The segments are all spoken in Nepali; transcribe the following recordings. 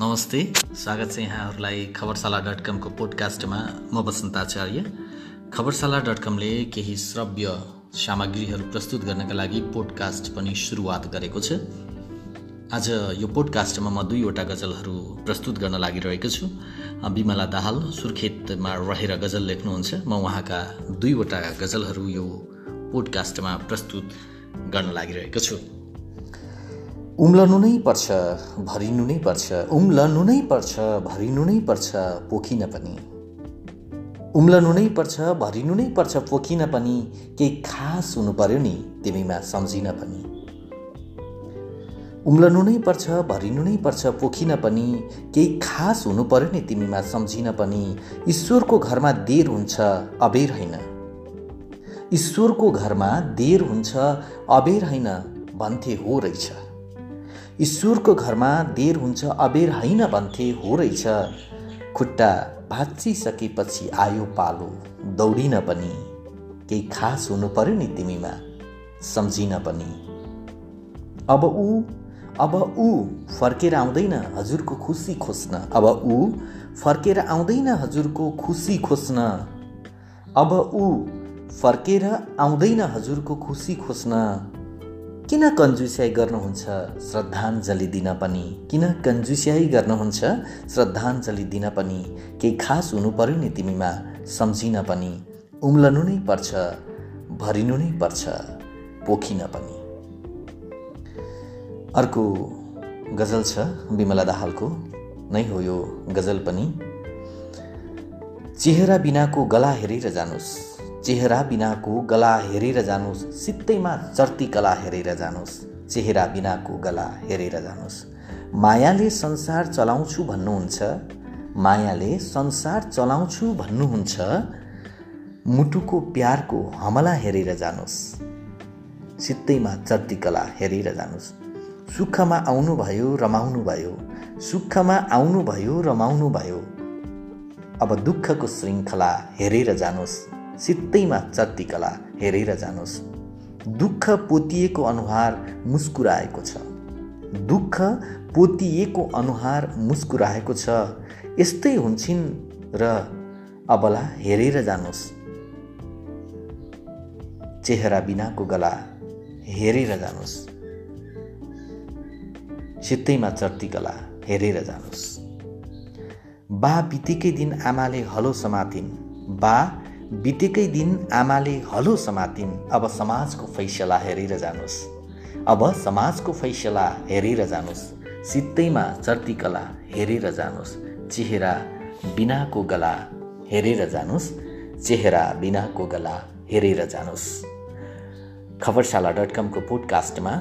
नमस्ते। स्वागत छ यहाँहरूलाई खबरशाला डट कमको पोडकास्टमा। म बसन्त आचार्य। खबरशाला डट कमले केही श्रव्य सामग्रीहरू प्रस्तुत गर्नका लागि पोडकास्ट पनि सुरुवात गरेको छ। आज यो पोडकास्टमा म दुईवटा गजलहरू प्रस्तुत गर्न लागिरहेको छु। बिमला दाहाल सुर्खेतमा रहेर गजल लेख्नुहुन्छ। म उहाँका दुईवटा गजलहरू यो पोडकास्टमा प्रस्तुत गर्न लागिरहेको छु। उम्लनु नै पर्छ भरिनु नै पर्छ उम्लनु नै पर्छ भरिनु नै पर्छ पोखिन पनि। उम्लनु नै पर्छ भरिनु नै पर्छ पोखिन पनि केही खास हुनु पर्यो नि तिमीमा सम्झिन पनि। उम्लनु नै पर्छ भरिनु नै पर्छ पोखिन पनि केही खास हुनु पर्यो नि तिमीमा सम्झिन पनि। ईश्वरको घरमा देर हुन्छ अबेर होइन। ईश्वरको घरमा देर हुन्छ अबेर होइन भन्थे हो रहेछ। ईश्वरको घरमा देर हुन्छ अबेर होइन भन्थे हो रहेछ। खुट्टा भाँचिसकेपछि आयो पालो दौडिन पनि। केही खास हुनु पर्यो नि तिमीमा सम्झिन पनि। अब ऊ अब ऊ फर्केर आउँदैन हजुरको खुसी खोज्न। अब ऊ फर्केर आउँदैन हजुरको खुसी खोज्न। अब ऊ फर्केर आउँदैन हजुरको खुसी खोज्न। किन कन्जुस्याइ गर्नुहुन्छ? श्रद्धाञ्जली दिन पनि। किन कन्जुस्याइ गर्नुहुन्छ? श्रद्धाञ्जली दिन पनि। केही खास हुनु पर्यो नि तिमीमा? सम्झिन पनि। उम्लनु नै पर्छ। भरिनु नै पर्छ। पोखिन पनि। अर्को गजल छ विमला दाहालको। नै हो यो गजल पनि। चेहरा बिनाको गला हेरेर जानुहोस् चेहरा बिनाको गला हेरेर जानुहोस्। सित्तैमा चर्ती कला हेरेर जानुहोस्। चेहरा बिनाको गला हेरेर जानुहोस्। मायाले संसार चलाउँछु भन्नुहुन्छ। मायाले संसार चलाउँछु भन्नुहुन्छ। मुटुको प्यारको हमला हेरेर जानुहोस्। सित्तैमा चर्ती कला हेरेर जानुहोस्। सुखमा आउनुभयो रमाउनु भयो। सुखमा आउनुभयो रमाउनु भयो। अब दुःखको श्रृङ्खला हेरेर जानुहोस्। सित्तैमा चत्तिकला हेरेर जानुहोस्। दुःख पोतिएको अनुहार मुस्कुराएको छ। दुःख पोतिएको अनुहार मुस्कुराएको छ। यस्तै हुन्छन् र अबला हेरेर जानुहोस्। चेहरा बिनाको गला हेरेर जानुहोस्। सित्तैमा चर्ती गला हेरेर जानुहोस्। बा बितेकै दिन आमाले हलो समातिन्। बा बितेकै दिन आमाले हलो समातिन्। अब समाजको फैसला हेरेर जानुहोस् अब समाजको फैसला हेरेर जानुहोस् सित्तैमा चर्ती कला हेरेर जानुहोस् चेहरा बिनाको गला हेरेर जानुहोस् चेहरा बिनाको गला हेरेर जानुहोस् खबरशाला डट कमको पोडकास्टमा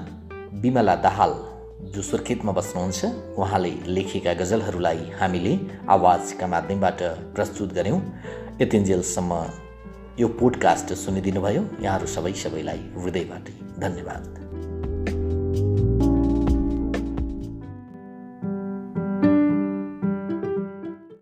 विमला दाहाल जो सुर्खेतमा बस्नुहुन्छ उहाँले लेखेका गजलहरूलाई हामीले आवाजका माध्यमबाट प्रस्तुत गऱ्यौँ। यतिन्जेलसम्म यो पोडकास्ट सुनिदिनु भयो यहाँहरू सबै सबैलाई हृदयबाटै धन्यवाद।